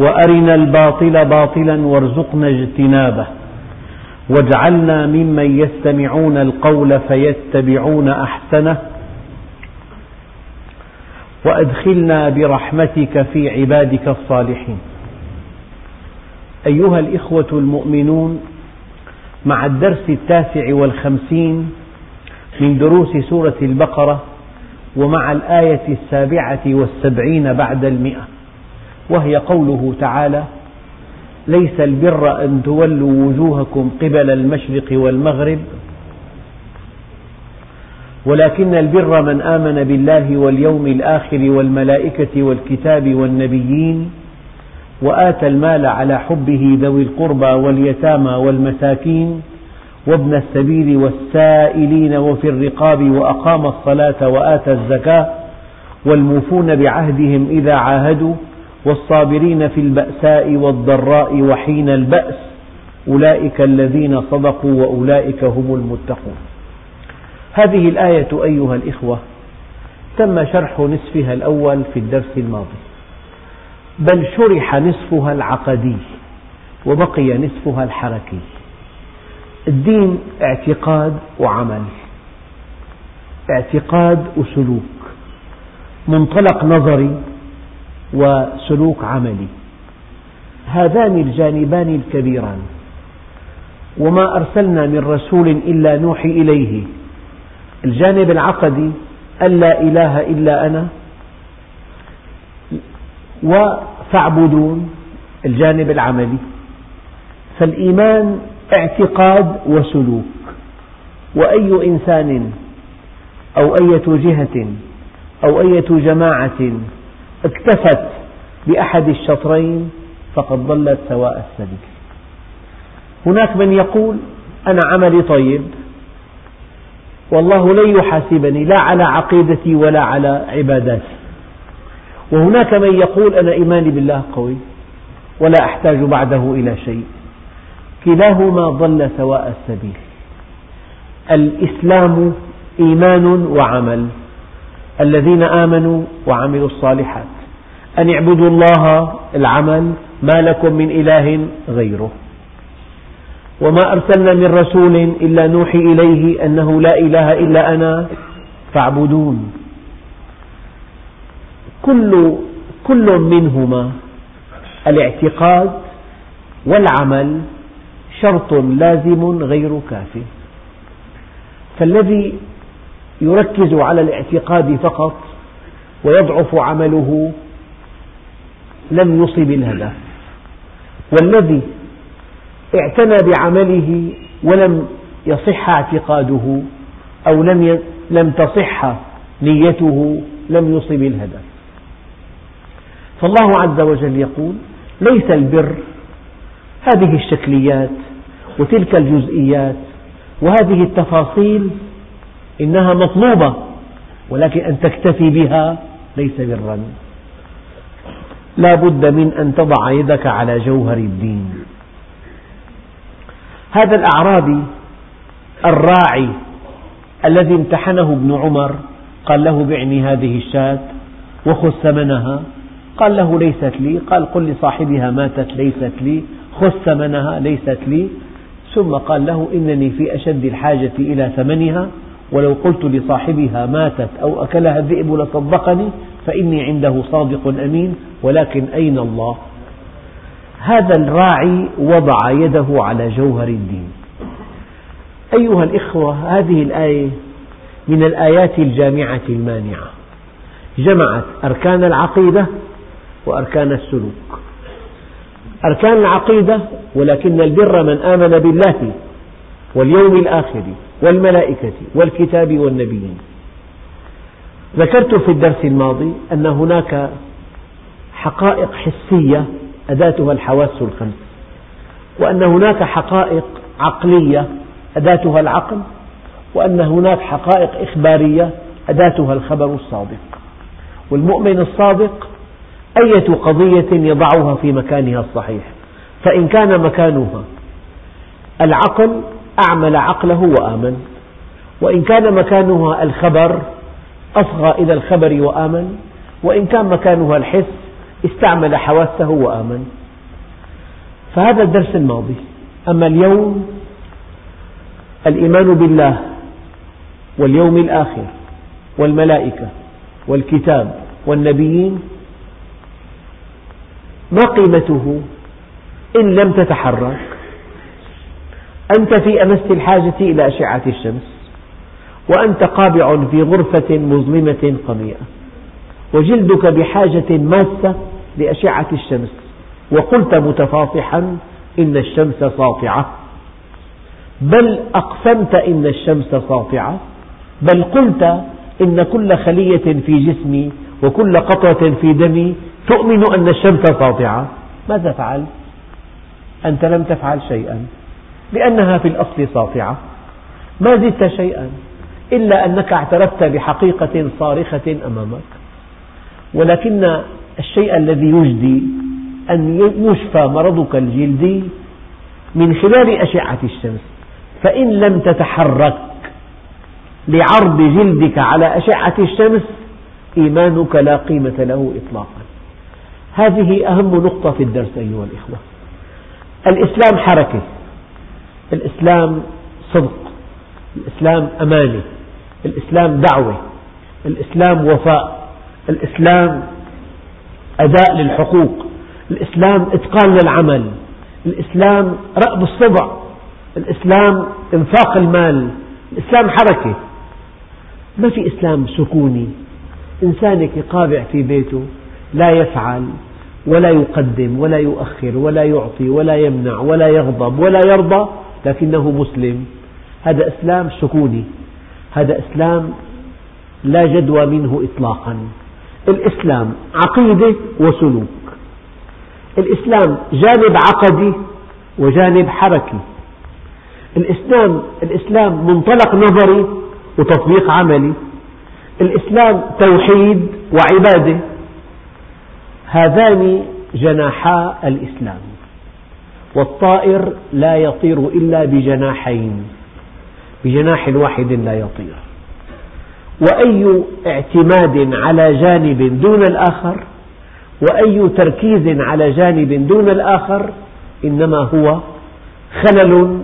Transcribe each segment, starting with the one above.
وأرنا الباطل باطلا وارزقنا اجتنابه. واجعلنا ممن يستمعون القول فيتبعون أحسنه. وأدخلنا برحمتك في عبادك الصالحين. أيها الإخوة المؤمنون مع الدرس التاسع والخمسين من دروس سورة البقرة ومع الآية السابعة والسبعين بعد المئة وهي قوله تعالى ليس البر أن تولوا وجوهكم قبل المشرق والمغرب ولكن البر من آمن بالله واليوم الآخر والملائكة والكتاب والنبيين وآتى المال على حبه ذوي القربى واليتامى والمساكين وابن السبيل والسائلين وفي الرقاب وأقام الصلاة وآتى الزكاة والموفون بعهدهم إذا عاهدوا والصابرين في البأساء والضراء وحين البأس أولئك الذين صدقوا وأولئك هم المتقون. هذه الآية أيها الإخوة تم شرح نصفها الأول في الدرس الماضي. بل شرح نصفها العقدي وبقي نصفها الحركي. الدين اعتقاد وعمل اعتقاد وسلوك منطلق نظري وسلوك عملي. هذان الجانبان الكبيران. وما أرسلنا من رسول إلا نوحي إليه. الجانب العقدي أن لا إله إلا أنا. وفاعبدون الجانب العملي. فالإيمان اعتقاد وسلوك. وأي إنسان أو أية جهة أو أية جماعة اكتفت بأحد الشطرين فقد ضلت سواء السبيل. هناك من يقول أنا عملي طيب والله لن يحاسبني لا على عقيدتي ولا على عباداتي. وهناك من يقول أنا إيماني بالله قوي ولا أحتاج بعده إلى شيء. كلاهما ضل سواء السبيل. الإسلام إيمان وعمل. الذين آمنوا وعملوا الصالحات. أن اعبدوا الله العمل ما لكم من إله غيره. وما أرسلنا من رسول إلا نوحي إليه أنه لا إله إلا أنا فاعبدون. كل, كل منهما الاعتقاد والعمل شرط لازم غير كاف فالذي يركز على الاعتقاد فقط ويضعف عمله لم يصب الهدف. والذي اعتنى بعمله ولم يصح اعتقاده أو لم لم تصح نيته لم يصب الهدف. فالله عز وجل يقول ليس البر هذه الشكليات وتلك الجزئيات وهذه التفاصيل إنها مطلوبة ولكن أن تكتفي بها ليس برا. لا بد من أن تضع يدك على جوهر الدين. هذا الأعرابي الراعي الذي امتحنه ابن عمر قال له بعني هذه الشاة وخذ ثمنها قال له ليست لي. قال قل لصاحبها ماتت ليست لي. خذ ثمنها ليست لي. ثم قال له إنني في أشد الحاجة إلى ثمنها. ولو قلت لصاحبها ماتت أو أكلها الذئب لصدقني فإني عنده صادق أمين ولكن أين الله؟ هذا الراعي وضع يده على جوهر الدين. أيها الإخوة هذه الآية من الآيات الجامعة المانعة. جمعت أركان العقيدة وأركان السلوك. أركان العقيدة ولكن البر من آمن بالله واليوم الآخر والملائكة والكتاب والنبيين ذكرت في الدرس الماضي أن هناك حقائق حسية أداتها الحواس الخمس وأن هناك حقائق عقلية أداتها العقل وأن هناك حقائق إخبارية أداتها الخبر الصادق. والمؤمن الصادق أية قضية يضعها في مكانها الصحيح فإن كان مكانها العقل أعمل عقله وآمن. وإن كان مكانها الخبر أصغى إلى الخبر وآمن. وإن كان مكانها الحس استعمل حواسه وآمن. فهذا الدرس الماضي. أما اليوم الإيمان بالله واليوم الآخر والملائكة والكتاب والنبيين ما قيمته؟ إن لم تتحرك. أنت في أمس الحاجة إلى أشعة الشمس وأنت قابع في غرفة مظلمة قميئة وجلدك بحاجة ماسة لأشعة الشمس وقلت متفاصحا إن الشمس ساطعة. بل أقسمت إن الشمس ساطعة بل قلت إن كل خلية في جسمي وكل قطرة في دمي تؤمن أن الشمس ساطعة. ماذا فعلت؟ أنت لم تفعل شيئا. لأنها في الأصل ساطعة. ما زدت شيئا إلا أنك اعترفت بحقيقة صارخة أمامك. ولكن الشيء الذي يجدي أن يشفى مرضك الجلدي من خلال أشعة الشمس. فإن لم تتحرك لعرض جلدك على أشعة الشمس إيمانك لا قيمة له إطلاقا. هذه أهم نقطة في الدرس أيها الإخوة. الإسلام حركة. الإسلام صدق الإسلام أمانة الإسلام دعوة الإسلام وفاء الإسلام أداء للحقوق الإسلام إتقان للعمل الإسلام رأب الصبع الإسلام إنفاق المال الإسلام حركة. ما في إسلام سكوني. إنسانك قابع في بيته لا يفعل ولا يقدم ولا يؤخر ولا يعطي ولا يمنع ولا يغضب ولا يرضى. لكنه مسلم. هذا إسلام سكوني. هذا إسلام لا جدوى منه إطلاقا. الإسلام عقيدة وسلوك. الإسلام جانب عقدي وجانب حركي. الإسلام, الإسلام منطلق نظري وتطبيق عملي. الإسلام توحيد وعبادة. هذان جناحا الإسلام. والطائر لا يطير إلا بجناحين بجناح واحد لا يطير. وأي اعتماد على جانب دون الآخر وأي تركيز على جانب دون الآخر إنما هو خلل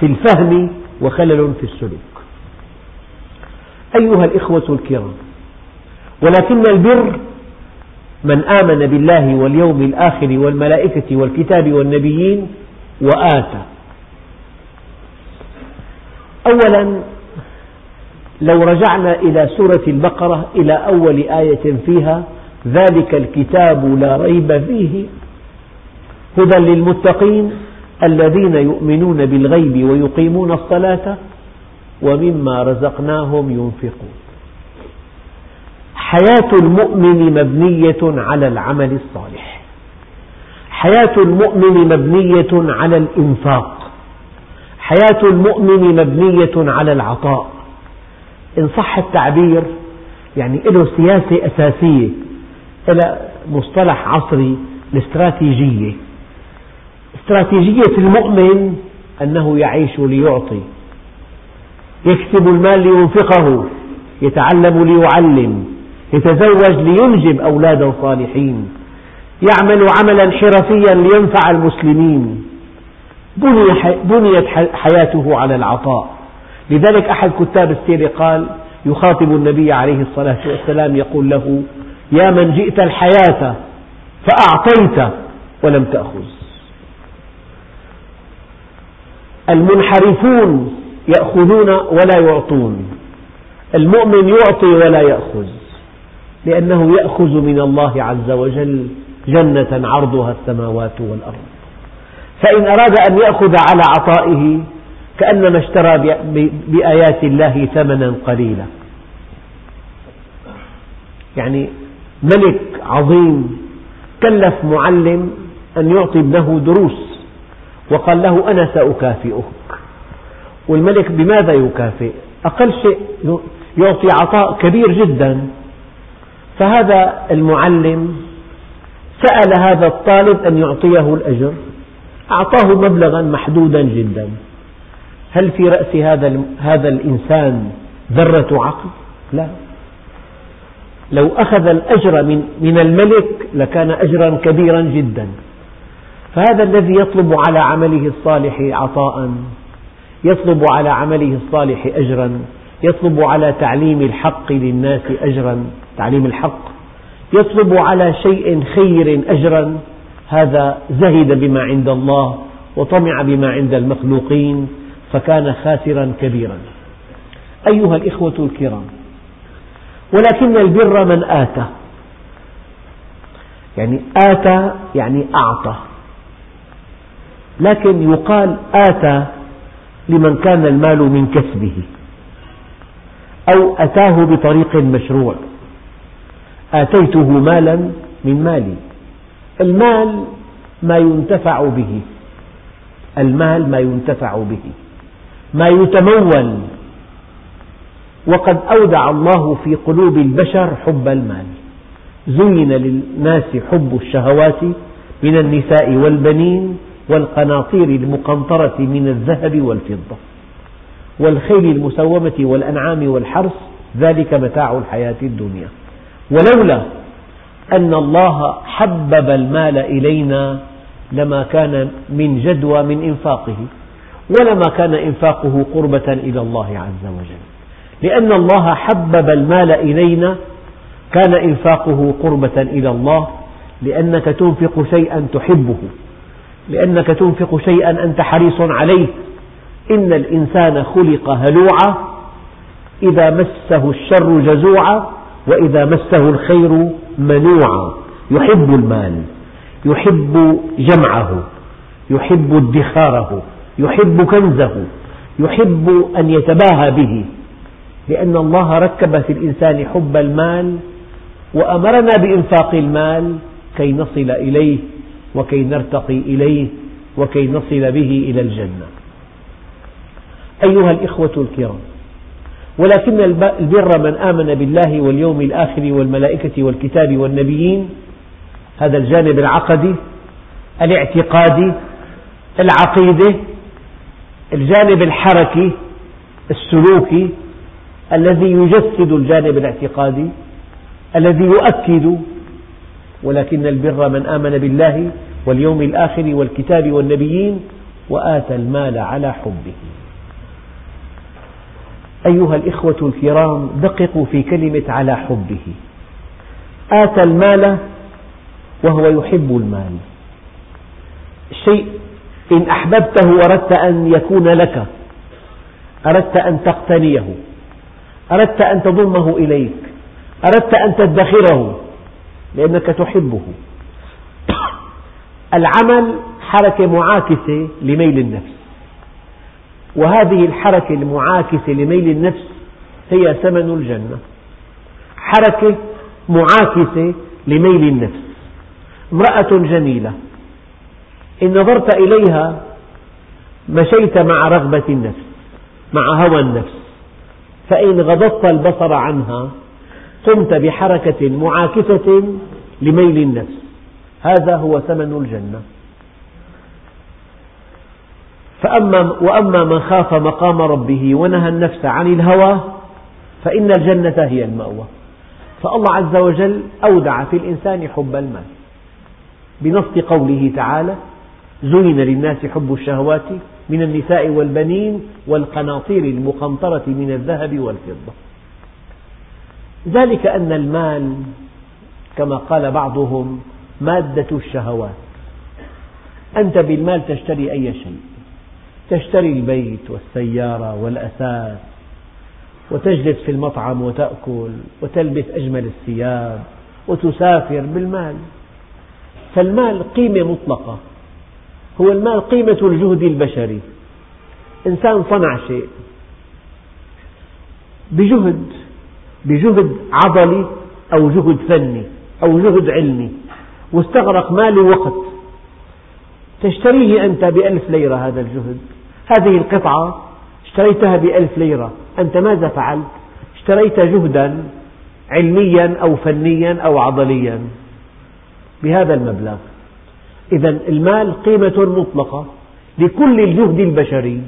في الفهم وخلل في السلوك. أيها الإخوة الكرام ولكن البر من آمن بالله واليوم الآخر والملائكة والكتاب والنبيين وآتى أولا لو رجعنا إلى سورة البقرة إلى أول آية فيها ذلك الكتاب لا ريب فيه هدى للمتقين الذين يؤمنون بالغيب ويقيمون الصلاة ومما رزقناهم ينفقون. حياة المؤمن مبنية على العمل الصالح. حياة المؤمن مبنية على الإنفاق. حياة المؤمن مبنية على العطاء. إن صح التعبير يعني له سياسة أساسية إلى مصطلح عصري الاستراتيجية. استراتيجية المؤمن أنه يعيش ليعطي يكسب المال لينفقه يتعلم ليعلم. يتزوج لينجب أولادا صالحين يعمل عملا حرفيا لينفع المسلمين. بنيت حياته على العطاء. لذلك أحد كتاب السيرة قال يخاطب النبي عليه الصلاة والسلام يقول له يا من جئت الحياة فأعطيت ولم تأخذ. المنحرفون يأخذون ولا يعطون. المؤمن يعطي ولا يأخذ. لأنه يأخذ من الله عز وجل جنة عرضها السماوات والأرض. فإن أراد أن يأخذ على عطائه كأنما اشترى بآيات الله ثمنا قليلا. يعني ملك عظيم كلف معلم أن يعطي ابنه دروس وقال له أنا سأكافئك. والملك بماذا يكافئ؟ أقل شيء يعطي عطاء كبير جدا. فهذا المعلم سأل هذا الطالب أن يعطيه الأجر. أعطاه مبلغا محدودا جدا. هل في رأس هذا هذا الإنسان ذرة عقل؟ لا. لو أخذ الأجر من من الملك لكان أجرا كبيرا جدا. فهذا الذي يطلب على عمله الصالح عطاء يطلب على عمله الصالح أجرا يطلب على تعليم الحق للناس أجرا. تعليم الحق يطلب على شيء خير أجرا. هذا زهد بما عند الله وطمع بما عند المخلوقين فكان خاسرا كبيرا. أيها الإخوة الكرام ولكن البر من آتى. يعني آتى يعني أعطى. لكن يقال آتى لمن كان المال من كسبه أو أتاه بطريق مشروع. آتيته مالا من مالي. المال ما ينتفع به. المال ما ينتفع به. ما يتمول. وقد أودع الله في قلوب البشر حب المال. زين للناس حب الشهوات من النساء والبنين والقناطير المقنطرة من الذهب والفضة. والخيل المسومة والأنعام والحرث. ذلك متاع الحياة الدنيا. ولولا أن الله حبب المال إلينا لما كان من جدوى من إنفاقه ولما كان إنفاقه قربة إلى الله عز وجل. لأن الله حبب المال إلينا كان إنفاقه قربة إلى الله لأنك تنفق شيئا تحبه لأنك تنفق شيئا أنت حريص عليه. إن الإنسان خلق هلوعا إذا مسه الشر جزوعا وإذا مسه الخير منوعا يحب المال يحب جمعه يحب ادخاره يحب كنزه يحب أن يتباهى به. لأن الله ركب في الإنسان حب المال وأمرنا بإنفاق المال كي نصل إليه وكي نرتقي إليه وكي نصل به إلى الجنة. أيها الإخوة الكرام ولكن البر من آمن بالله واليوم الآخر والملائكة والكتاب والنبيين هذا الجانب العقدي الاعتقادي العقيدة الجانب الحركي السلوكي الذي يجسد الجانب الاعتقادي الذي يؤكد ولكن البر من آمن بالله واليوم الآخر والكتاب والنبيين وآتى المال على حبه. أيها الإخوة الكرام دققوا في كلمة على حبه. آتى المال وهو يحب المال. شيء إن أحببته أردت أن يكون لك. أردت أن تقتنيه. أردت أن تضمه إليك. أردت أن تدخره لأنك تحبه. العمل حركة معاكسة لميل النفس. وهذه الحركة المعاكسة لميل النفس هي ثمن الجنة. حركة معاكسة لميل النفس. امرأة جميلة إن نظرت إليها مشيت مع رغبة النفس مع هوى النفس. فإن غضضت البصر عنها قمت بحركة معاكسة لميل النفس. هذا هو ثمن الجنة. فأما وأما من خاف مقام ربه ونهى النفس عن الهوى فإن الجنة هي المأوى. فالله عز وجل أودع في الإنسان حب المال. بنص قوله تعالى زين للناس حب الشهوات من النساء والبنين والقناطير المقنطرة من الذهب والفضة. ذلك أن المال كما قال بعضهم مادة الشهوات. أنت بالمال تشتري أي شيء. تشتري البيت والسيارة والأثاث وتجلس في المطعم وتأكل وتلبس أجمل الثياب وتسافر بالمال. فالمال قيمة مطلقة هو المال قيمة الجهد البشري. إنسان صنع شيء بجهد بجهد عضلي أو جهد فني أو جهد علمي واستغرق مال ووقت تشتريه أنت بألف ليرة هذا الجهد. هذه القطعة اشتريتها بألف ليرة. أنت ماذا فعلت؟ اشتريت جهدا علميا أو فنيا أو عضليا. بهذا المبلغ. إذا المال قيمة مطلقة لكل الجهد البشري.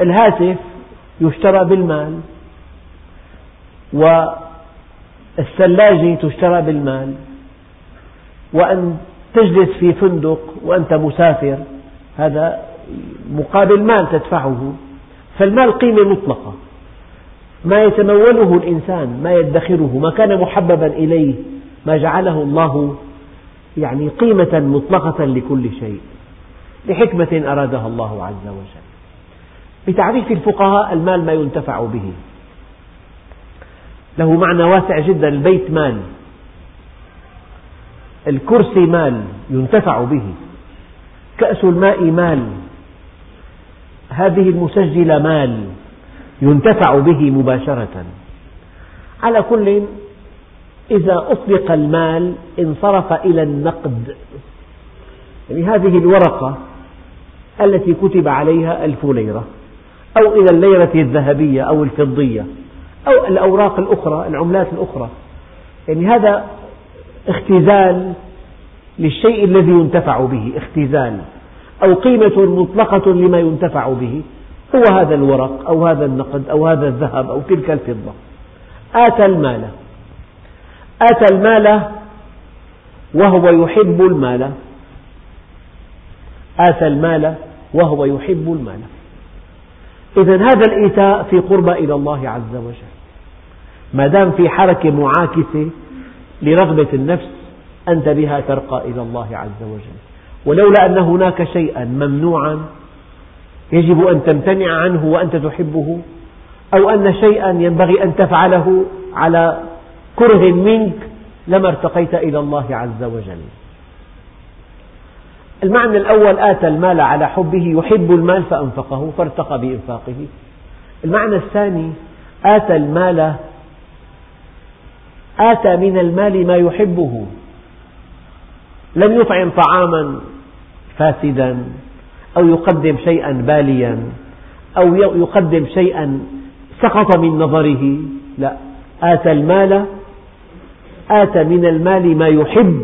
الهاتف يشترى بالمال. والثلاجة تشترى بالمال. وأن تجلس في فندق وأنت مسافر هذا مقابل مال تدفعه. فالمال قيمة مطلقة. ما يتموله الإنسان ما يدخره ما كان محببا إليه ما جعله الله يعني قيمة مطلقة لكل شيء. لحكمة أرادها الله عز وجل. بتعريف الفقهاء المال ما ينتفع به. له معنى واسع جدا البيت مال. الكرسي مال ينتفع به. كأس الماء مال. هذه المسجلة مال ينتفع به مباشرة. على كل إذا أطلق المال انصرف إلى النقد. يعني هذه الورقة التي كتب عليها ألف ليرة أو إلى الليرة الذهبية أو الفضية أو الأوراق الأخرى العملات الأخرى. يعني هذا اختزال للشيء الذي ينتفع به اختزال. أو قيمة مطلقة لما ينتفع به هو هذا الورق أو هذا النقد أو هذا الذهب أو تلك الفضة. آتى المال. آتى المال وهو يحب المال. آتى المال وهو يحب المال. إذا هذا الإيتاء في قربى إلى الله عز وجل. ما دام في حركة معاكسة لرغبة النفس أنت بها ترقى إلى الله عز وجل. ولولا أن هناك شيئا ممنوعا يجب أن تمتنع عنه وأنت تحبه أو أن شيئا ينبغي أن تفعله على كره منك لما ارتقيت إلى الله عز وجل. المعنى الأول آتى المال على حبه يحب المال فأنفقه فارتقى بإنفاقه. المعنى الثاني آتى المال آتى من المال ما يحبه. لم يطعم طعاما فاسدا أو يقدم شيئا باليا أو يقدم شيئا سقط من نظره. لا آتى المال آتى من المال ما يحب.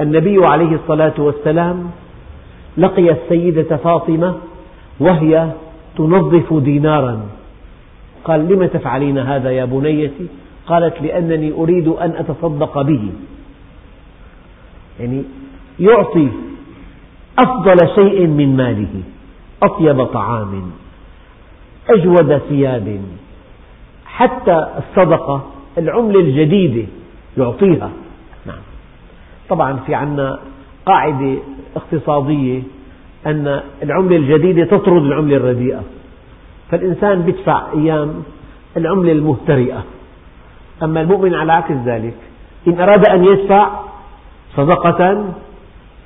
النبي عليه الصلاة والسلام لقي السيدة فاطمة وهي تنظف دينارا. قال لم تفعلين هذا يا بنيتي قالت لأنني أريد أن أتصدق به. يعني يعطي أفضل شيء من ماله. أطيب طعام أجود ثياب حتى الصدقة العملة الجديدة يعطيها. نعم. طبعا في عنا قاعدة اقتصادية أن العملة الجديدة تطرد العملة الرديئة. فالإنسان يدفع أيام العملة المهترئة. أما المؤمن على عكس ذلك إن أراد أن يدفع صدقة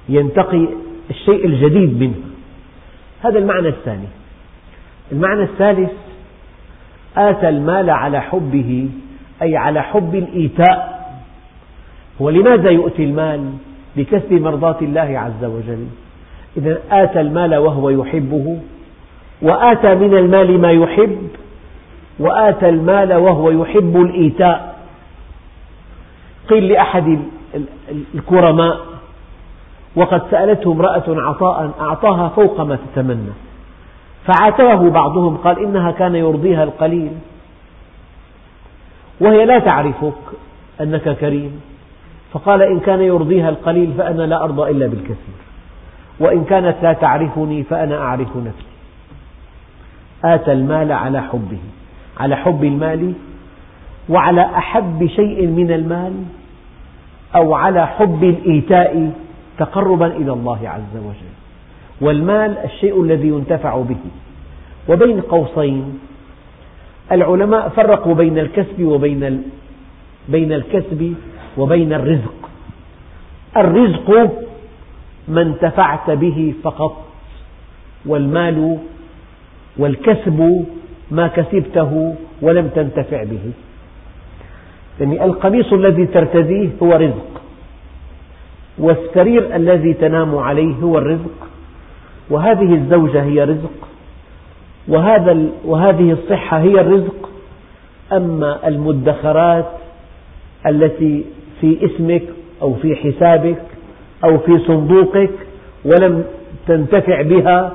ينتقي الشيء الجديد منه. هذا المعنى الثاني. المعنى الثالث آتى المال على حبه أي على حب الإيتاء. ولماذا يؤتي المال؟ لكسب مرضاة الله عز وجل. إذا آتى المال وهو يحبه وآتى من المال ما يحب وآتى المال وهو يحب الإيتاء. قيل لأحد الكرماء وقد سألته امرأة عطاء أعطاها فوق ما تتمنى. فعاتبه بعضهم قال إنها كان يرضيها القليل. وهي لا تعرفك أنك كريم. فقال إن كان يرضيها القليل فأنا لا أرضى إلا بالكثير. وإن كانت لا تعرفني فأنا أعرف نفسي. آتى المال على حبه على حب المال وعلى أحب شيء من المال أو على حب الإيتاء تقربا إلى الله عز وجل. والمال الشيء الذي ينتفع به. وبين قوسين العلماء فرقوا بين الكسب وبين بين الكسب وبين الرزق. الرزق ما انتفعت به فقط والمال والكسب ما كسبته ولم تنتفع به. يعني القميص الذي ترتديه هو رزق. والسرير الذي تنام عليه هو الرزق وهذه الزوجة هي رزق وهذا وهذه الصحة هي الرزق. أما المدخرات التي في اسمك أو في حسابك أو في صندوقك ولم تنتفع بها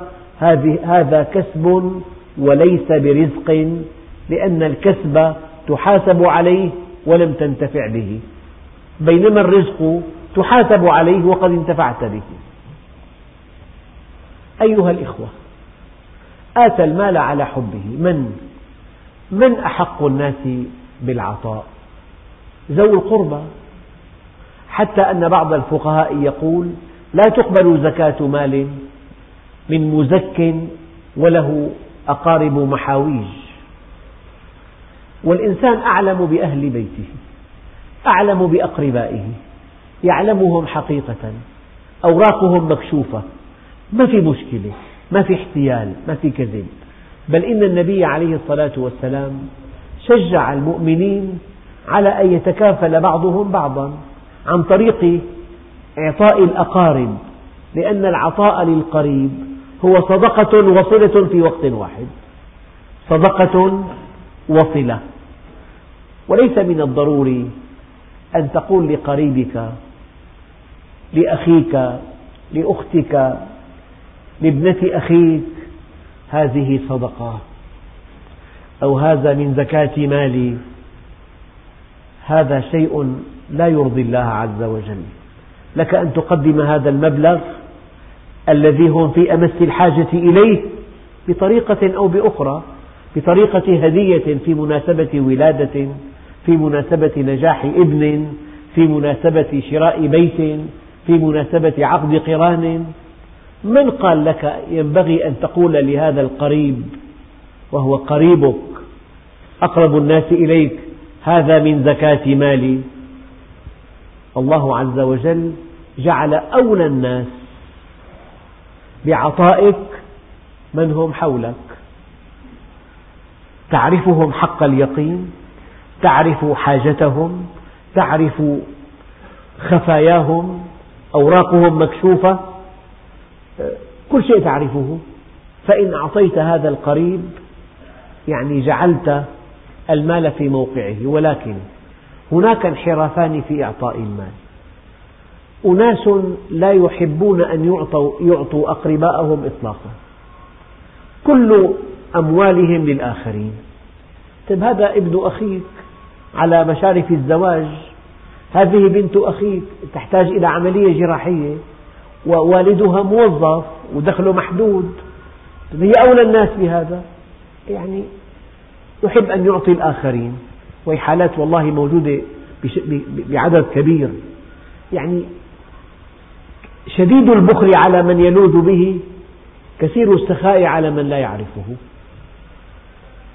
هذا كسب وليس برزق لأن الكسب تحاسب عليه ولم تنتفع به. بينما الرزق تحاسب عليه وقد انتفعت به. أيها الإخوة آتى المال على حبه. من؟ من أحق الناس بالعطاء؟ ذوي القربى. حتى أن بعض الفقهاء يقول لا تقبل زكاة مال من مزك وله أقارب محاويج. والإنسان أعلم بأهل بيته أعلم بأقربائه. يعلمهم حقيقة أوراقهم مكشوفة. ما في مشكلة ما في احتيال ما في كذب. بل إن النبي عليه الصلاة والسلام شجع المؤمنين على أن يتكافل بعضهم بعضا عن طريق إعطاء الأقارب لأن العطاء للقريب هو صدقة وصلة في وقت واحد. صدقة وصلة. وليس من الضروري أن تقول لقريبك لأخيك لأختك لابنة أخيك. هذه صدقة. أو هذا من زكاة مالي. هذا شيء لا يرضي الله عز وجل. لك أن تقدم هذا المبلغ الذي هم في أمس الحاجة إليه بطريقة أو بأخرى بطريقة هدية في مناسبة ولادة في مناسبة نجاح ابن في مناسبة شراء بيت في مناسبة عقد قران من قال لك ينبغي أن تقول لهذا القريب وهو قريبك أقرب الناس إليك هذا من زكاة مالي. الله عز وجل جعل أولى الناس بعطائك من هم حولك. تعرفهم حق اليقين تعرف حاجتهم تعرف خفاياهم أوراقهم مكشوفة كل شيء تعرفه. فإن أعطيت هذا القريب يعني جعلت المال في موقعه. ولكن هناك انحرافان في إعطاء المال. أناس لا يحبون أن يعطوا, يعطوا أقرباءهم إطلاقا. كل أموالهم للآخرين. طيب هذا ابن أخيك على مشارف الزواج هذه بنت أخيك تحتاج إلى عملية جراحية ووالدها موظف ودخله محدود. هي أولى الناس بهذا؟ يعني يحب أن يعطي الآخرين وهي حالات والله موجودة بعدد كبير. يعني شديد البخل على من يلوذ به كثير السخاء على من لا يعرفه.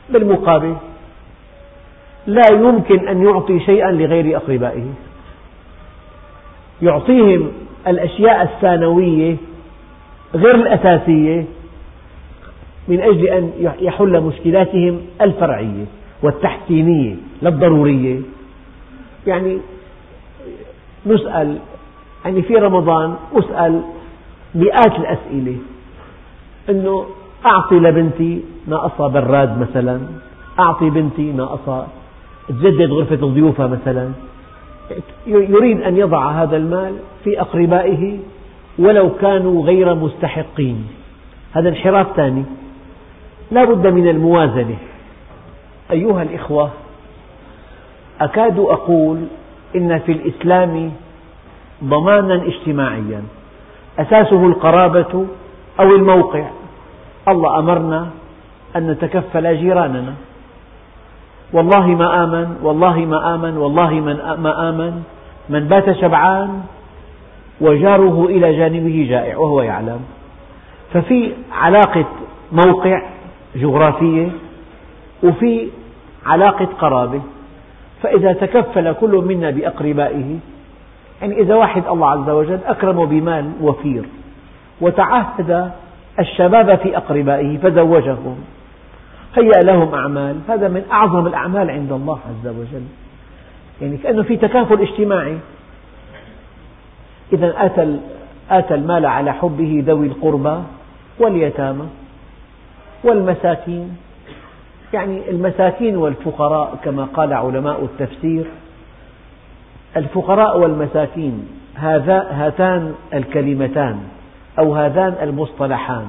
بالمقابل لا يمكن أن يعطي شيئا لغير أقربائه. يعطيهم الأشياء الثانوية غير الأساسية من أجل أن يحل مشكلاتهم الفرعية والتحسينية لا الضرورية. يعني نسأل يعني في رمضان أسأل مئات الأسئلة. أنه أعطي لبنتي ناقصها براد مثلا أعطي بنتي ناقصها تجدد غرفة ضيوفها مثلا. يريد أن يضع هذا المال في أقربائه ولو كانوا غير مستحقين. هذا انحراف ثاني. لا بد من الموازنة. أيها الإخوة أكاد أقول إن في الإسلام ضمانا اجتماعيا. أساسه القرابة أو الموقع. الله أمرنا أن نتكفل جيراننا. والله ما آمن والله ما آمن والله من ما آمن من بات شبعان وجاره إلى جانبه جائع وهو يعلم. ففي علاقة موقع جغرافية وفي علاقة قرابة. فإذا تكفل كل منا بأقربائه يعني إذا واحد الله عز وجل أكرمه بمال وفير وتعهد الشباب في أقربائه فزوجهم. هيأ لهم أعمال. هذا من أعظم الأعمال عند الله عز وجل. يعني كأنه في تكافل اجتماعي. إذا آتى آتى المال على حبه ذوي القربى واليتامى والمساكين. يعني المساكين والفقراء كما قال علماء التفسير. الفقراء والمساكين هاتان الكلمتان أو هذان المصطلحان.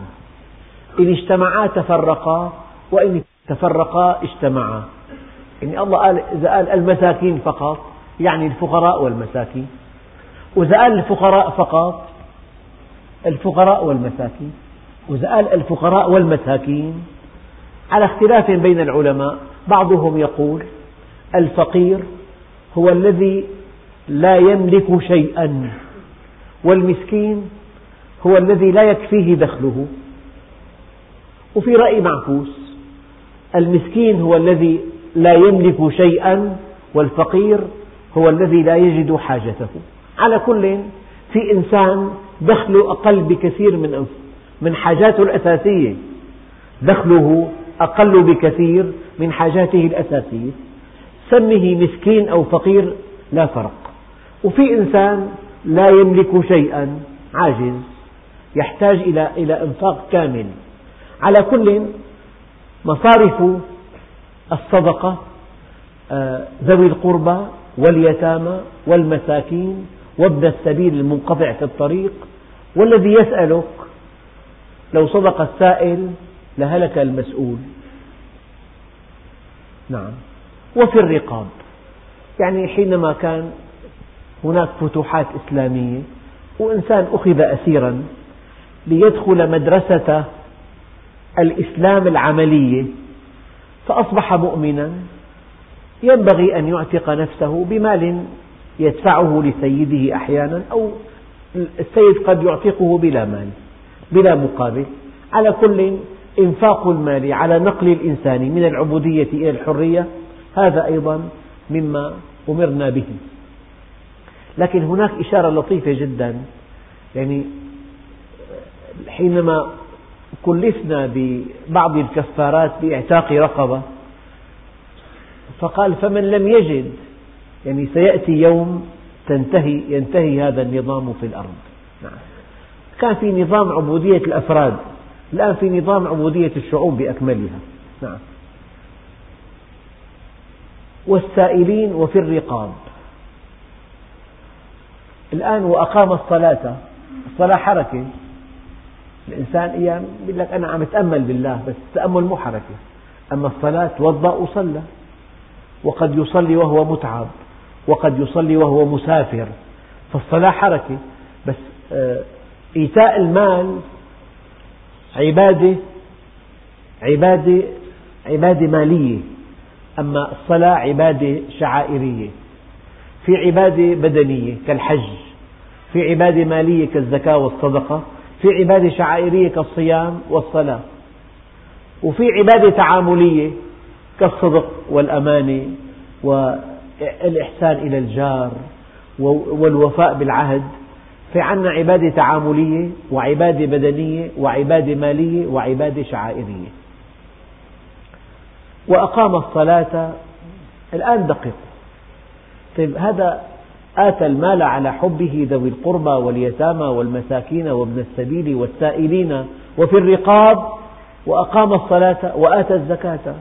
إن اجتمعا تفرقا وإن تفرقا اجتمعا. يعني الله قال إذا قال المساكين فقط يعني الفقراء والمساكين. وإذا قال الفقراء فقط الفقراء والمساكين. وإذا قال الفقراء والمساكين على اختلاف بين العلماء بعضهم يقول الفقير هو الذي لا يملك شيئا والمسكين هو الذي لا يكفيه دخله. وفي رأي معكوس المسكين هو الذي لا يملك شيئا والفقير هو الذي لا يجد حاجته. على كل في إنسان دخله أقل بكثير من من حاجاته الأساسية دخله أقل بكثير من حاجاته الأساسية. سمه مسكين أو فقير لا فرق. وفي إنسان لا يملك شيئا عاجز يحتاج إلى إلى إنفاق كامل. على كل مصارف الصدقة آه، ذوي القربى واليتامى والمساكين وابن السبيل المنقطع في الطريق والذي يسألك لو صدق السائل لهلك المسؤول. نعم. وفي الرقاب يعني حينما كان هناك فتوحات إسلامية وإنسان أخذ أسيرا ليدخل مدرسة الإسلام العملية فأصبح مؤمنا ينبغي أن يعتق نفسه بمال يدفعه لسيده أحيانا أو السيد قد يعتقه بلا مال بلا مقابل. على كل إنفاق المال على نقل الإنسان من العبودية إلى الحرية هذا أيضا مما أمرنا به. لكن هناك إشارة لطيفة جدا يعني حينما كلفنا ببعض الكفارات بإعتاق رقبة. فقال فمن لم يجد يعني سيأتي يوم تنتهي ينتهي هذا النظام في الأرض. نعم. كان في نظام عبودية الأفراد الآن في نظام عبودية الشعوب بأكملها. نعم. والسائلين وفي الرقاب. الآن وأقام الصلاة الصلاة حركة. الإنسان أيام يقول لك أنا عم أتأمل بالله بس التأمل مو حركة. أما الصلاة توضأ وصلى وقد يصلي وهو متعب. وقد يصلي وهو مسافر. فالصلاة حركة. بس آه، إيتاء المال عبادة عبادة عبادة مالية. أما الصلاة عبادة شعائرية. في عبادة بدنية كالحج. في عبادة مالية كالزكاة والصدقة. في عبادة شعائرية كالصيام والصلاة وفي عبادة تعاملية كالصدق والأمانة والإحسان إلى الجار والوفاء بالعهد. في عنا عبادة تعاملية وعبادة بدنية وعبادة مالية وعبادة شعائرية. وأقام الصلاة الآن دقق طيب هذا آتى المال على حبه ذوي القربى واليتامى والمساكين وابن السبيل والسائلين وفي الرقاب وأقام الصلاة وآتى الزكاة.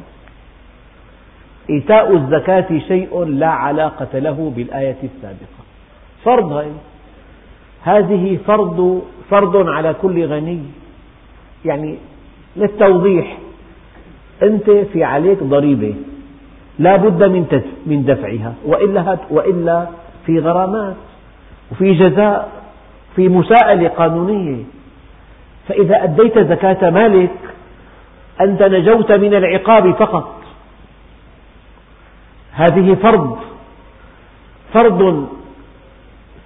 إيتاء الزكاة شيء لا علاقة له بالآية السابقة. فرض هاي. هذه فرض فرض على كل غني. يعني للتوضيح. أنت في عليك ضريبة. لا بد من من دفعها. وإلا وإلا في غرامات وفي جزاء في مساءلة قانونية. فإذا أديت زكاة مالك أنت نجوت من العقاب فقط. هذه فرض فرض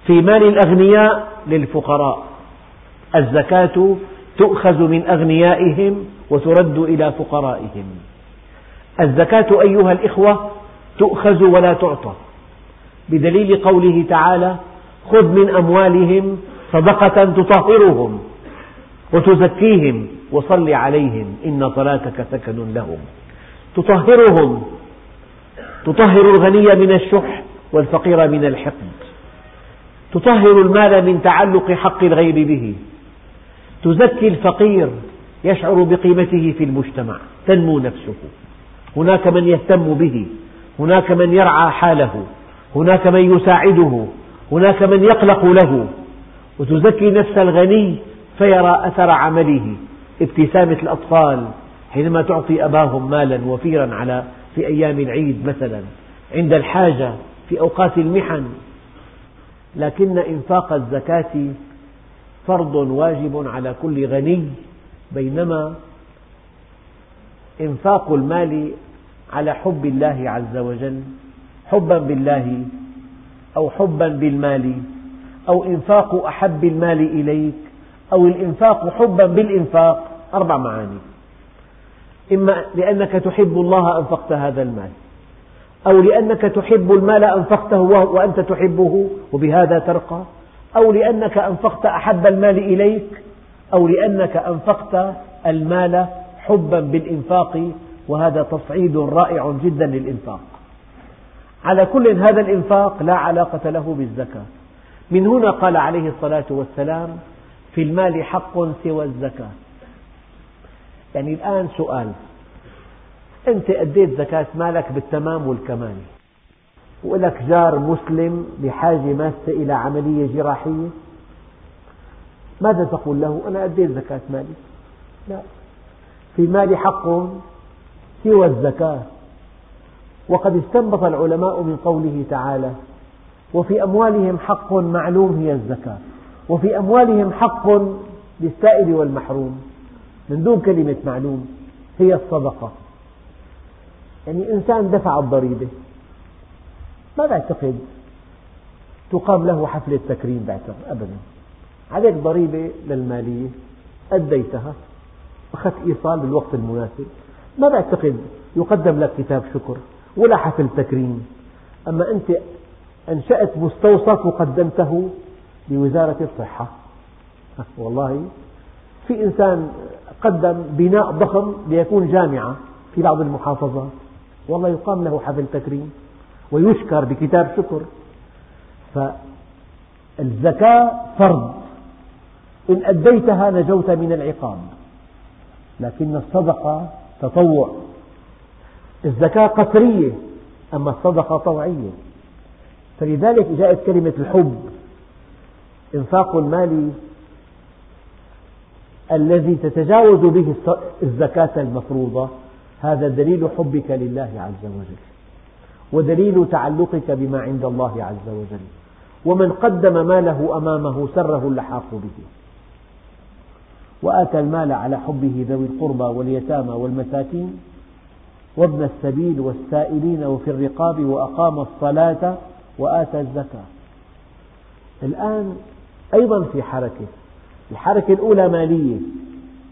في مال الأغنياء للفقراء. الزكاة تؤخذ من أغنيائهم وترد إلى فقرائهم. الزكاة أيها الإخوة تؤخذ ولا تعطى. بدليل قوله تعالى خذ من أموالهم صدقة تطهرهم وتزكيهم وصل عليهم إن صلاتك سكن لهم. تطهرهم تطهر الغني من الشح والفقير من الحقد. تطهر المال من تعلق حق الغير به. تزكي الفقير يشعر بقيمته في المجتمع تنمو نفسه. هناك من يهتم به هناك من يرعى حاله. هناك من يساعده هناك من يقلق له. وتزكي نفس الغني فيرى أثر عمله ابتسامة الأطفال حينما تعطي أباهم مالا وفيرا على في أيام العيد مثلا عند الحاجة في أوقات المحن. لكن إنفاق الزكاة فرض واجب على كل غني بينما إنفاق المال على حب الله عز وجل. حبا بالله أو حبا بالمال أو إنفاق أحب المال إليك أو الإنفاق حبا بالإنفاق أربع معاني. إما لأنك تحب الله أنفقت هذا المال أو لأنك تحب المال أنفقته وأنت تحبه وبهذا ترقى أو لأنك أنفقت أحب المال إليك أو لأنك أنفقت المال حبا بالإنفاق وهذا تصعيد رائع جدا للإنفاق. على كل هذا الإنفاق لا علاقة له بالزكاة. من هنا قال عليه الصلاة والسلام في المال حق سوى الزكاة. يعني الآن سؤال أنت أديت زكاة مالك بالتمام والكمال ولك جار مسلم بحاجة ماسة إلى عملية جراحية؟ ماذا تقول له؟ أنا أديت زكاة مالي. لا. في المال حق سوى الزكاة. وقد استنبط العلماء من قوله تعالى وفي أموالهم حق معلوم هي الزكاة وفي أموالهم حق للسائل والمحروم من دون كلمة معلوم هي الصدقة. يعني إنسان دفع الضريبة ما بعتقد تقام له حفلة تكريم بعتقد أبدا. عليك ضريبة للمالية أديتها أخذت إيصال بالوقت المناسب. ما بعتقد يقدم لك كتاب شكر. ولا حفل تكريم أما أنت أنشأت مستوصف وقدمته لوزارة الصحة. والله في إنسان قدم بناء ضخم ليكون جامعة في بعض المحافظات. والله يقام له حفل تكريم ويشكر بكتاب شكر. فالزكاة فرض. إن أديتها نجوت من العقاب. لكن الصدقة تطوع. الزكاة قسرية أما الصدقة طوعية. فلذلك جاءت كلمة الحب. إنفاق المال الذي تتجاوز به الزكاة المفروضة هذا دليل حبك لله عز وجل ودليل تعلقك بما عند الله عز وجل. ومن قدم ماله أمامه سره اللحاق به. وآتى المال على حبه ذوي القربى واليتامى والمساكين. وابن السبيل والسائلين وفي الرقاب وأقام الصلاة وآتى الزكاة. الآن أيضا في حركة الحركة الأولى مالية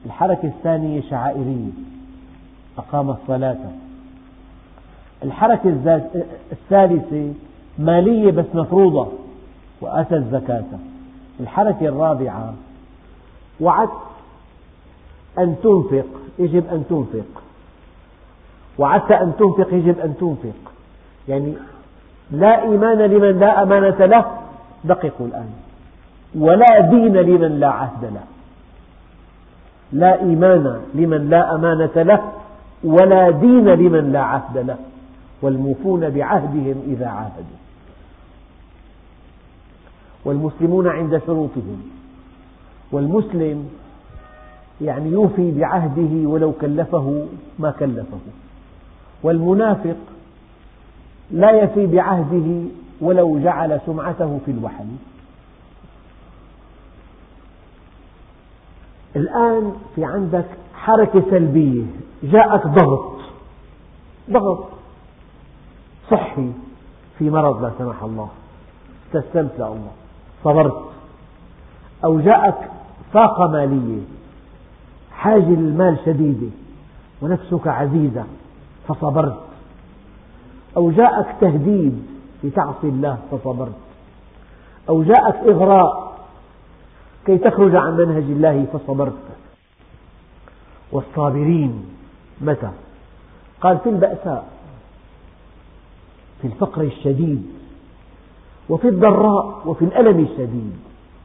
الحركة الثانية شعائرية. أقام الصلاة. الحركة الثالثة مالية بس مفروضة وآتى الزكاة. الحركة الرابعة وعدت أن تنفق يجب أن تنفق. وعدت أن تنفق يجب أن تنفق. يعني لا إيمان لمن لا أمانة له دققوا الآن. ولا دين لمن لا عهد له. لا إيمان لمن لا أمانة له ولا دين لمن لا عهد له. والموفون بعهدهم إذا عاهدوا. والمسلمون عند شروطهم. والمسلم يعني يوفي بعهده ولو كلفه ما كلفه. والمنافق لا يفي بعهده ولو جعل سمعته في الوحل الآن في عندك حركة سلبية جاءك ضغط. ضغط صحي في مرض لا سمح الله. استسلمت لله صبرت. أو جاءك طاقة مالية حاجة للمال شديدة ونفسك عزيزة. فصبرت. أو جاءك تهديد لتعصي الله فصبرت. أو جاءك إغراء كي تخرج عن منهج الله فصبرت. والصابرين متى؟ قال في البأساء في الفقر الشديد وفي الضراء وفي الألم الشديد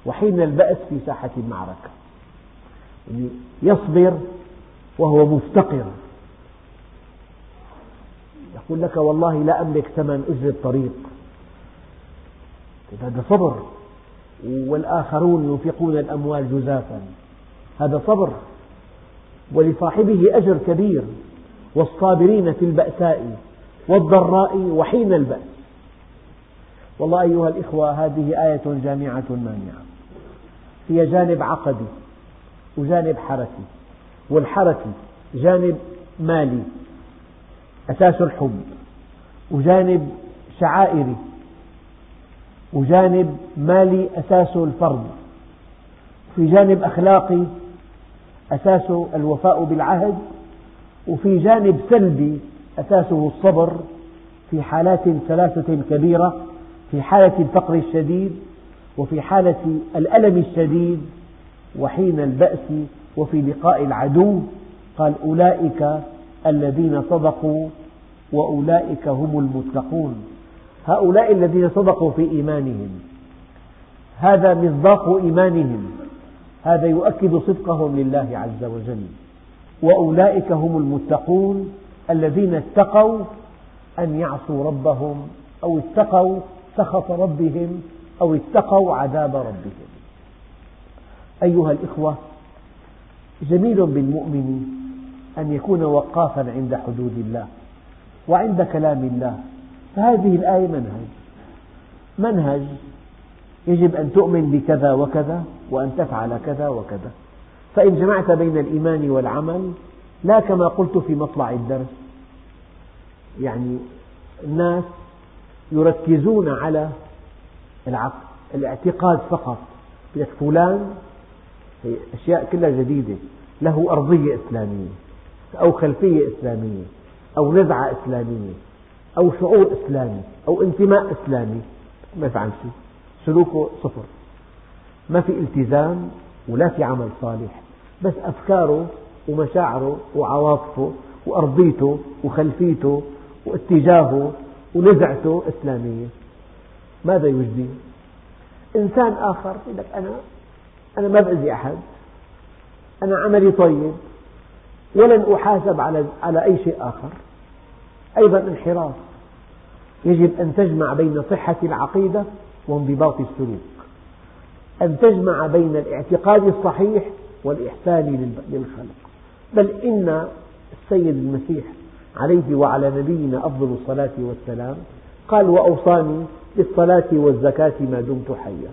وحين البأس في ساحة المعركة. يعني يصبر وهو مفتقر. يقول لك والله لا أملك ثمن أجر الطريق. هذا صبر. والآخرون ينفقون الأموال جزافا. هذا صبر. ولصاحبه أجر كبير. والصابرين في البأساء والضراء وحين البأس. والله أيها الإخوة هذه آية جامعة مانعة. هي جانب عقدي وجانب حركي والحركي جانب مالي. أساس الحب وجانب شعائري وجانب مالي أساسه الفرض في جانب أخلاقي أساسه الوفاء بالعهد وفي جانب سلبي أساسه الصبر في حالات ثلاثة كبيرة في حالة الفقر الشديد وفي حالة الألم الشديد وحين البأس وفي لقاء العدو قال أولئك الذين صدقوا وأولئك هم المتقون. هؤلاء الذين صدقوا في إيمانهم. هذا مصداق إيمانهم. هذا يؤكد صدقهم لله عز وجل. وأولئك هم المتقون الذين اتقوا أن يعصوا ربهم أو اتقوا سخط ربهم أو اتقوا عذاب ربهم. أيها الإخوة جميل بالمؤمن أن يكون وقافا عند حدود الله. وعند كلام الله. فهذه الآية منهج. منهج يجب أن تؤمن بكذا وكذا وأن تفعل كذا وكذا. فإن جمعت بين الإيمان والعمل لا كما قلت في مطلع الدرس. يعني الناس يركزون على الاعتقاد فقط. فلان هي أشياء كلها جديدة. له أرضية إسلامية أو خلفية إسلامية. أو نزعة إسلامية أو شعور إسلامي أو انتماء إسلامي ما يفعل شيء. سلوكه صفر. ما في التزام ولا في عمل صالح بس أفكاره ومشاعره وعواطفه وأرضيته وخلفيته واتجاهه ونزعته إسلامية. ماذا يجدي؟ إنسان آخر يقول لك أنا أنا ما بأذي أحد. أنا عملي طيب. ولن أحاسب على على أي شيء آخر. أيضا انحراف. يجب أن تجمع بين صحة العقيدة وانضباط السلوك. أن تجمع بين الاعتقاد الصحيح والإحسان للخلق. بل إن السيد المسيح عليه وعلى نبينا أفضل الصلاة والسلام قال وأوصاني بالصلاة والزكاة ما دمت حيا.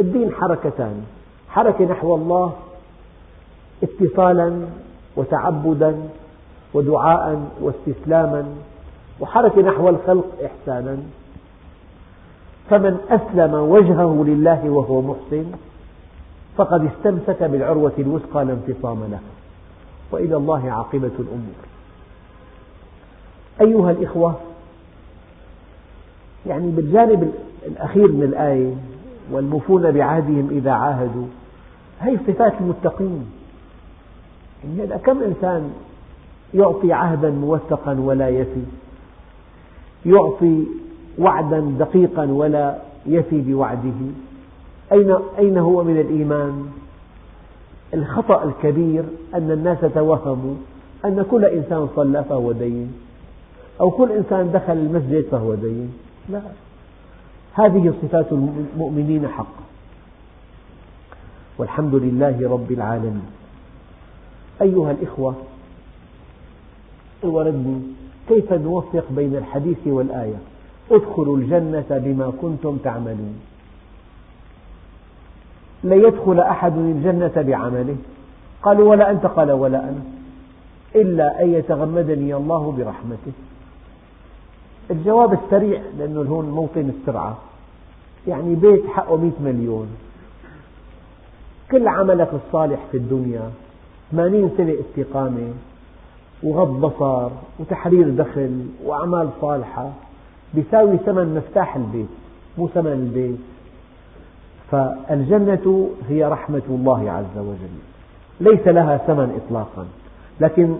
الدين حركتان. حركة نحو الله اتصالا وتعبدا ودعاء واستسلاما وحركة نحو الخلق إحسانا. فمن أسلم وجهه لله وهو محسن فقد استمسك بالعروة الوثقى لا انفصام لها وإلى الله عاقبة الأمور. أيها الإخوة يعني بالجانب الأخير من الآية والموفون بعهدهم إذا عاهدوا هذه صفات المتقين. يعني كم إنسان يعطي عهدا موثقا ولا يفي؟ يعطي وعدا دقيقا ولا يفي بوعده؟ أين, أين هو من الإيمان؟ الخطأ الكبير أن الناس توهموا أن كل إنسان صلى فهو دين أو كل إنسان دخل المسجد فهو دين. لا. هذه صفات المؤمنين حقا والحمد لله رب العالمين. أيها الإخوة الوردني كيف نوفق بين الحديث والآية؟ ادخلوا الجنة بما كنتم تعملون. لن يدخل أحد الجنة بعمله. قالوا ولا أنت؟ قال ولا أنا. إلا أن يتغمدني الله برحمته. الجواب السريع لأنه هون موطن السرعة. يعني بيت حقه مئة مليون. كل عملك الصالح في الدنيا ثمانين سنة استقامة وغض بصر وتحرير دخل وأعمال صالحة بيساوي ثمن مفتاح البيت مو ثمن البيت. فالجنة هي رحمة الله عز وجل. ليس لها ثمن إطلاقا لكن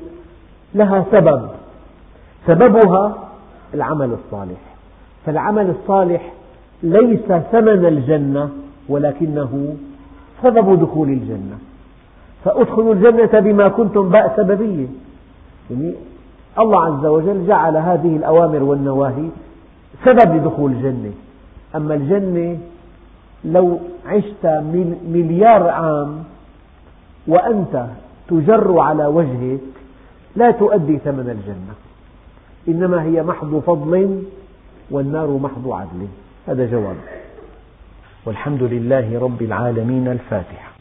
لها سبب. سببها العمل الصالح. فالعمل الصالح ليس ثمن الجنة ولكنه سبب دخول الجنة. فأدخلوا الجنة بما كنتم باء سببية يعني الله عز وجل جعل هذه الأوامر والنواهي سبب لدخول الجنة. أما الجنة لو عشت مليار عام وأنت تجر على وجهك لا تؤدي ثمن الجنة. إنما هي محض فضل والنار محض عدل. هذا جواب. والحمد لله رب العالمين الفاتحة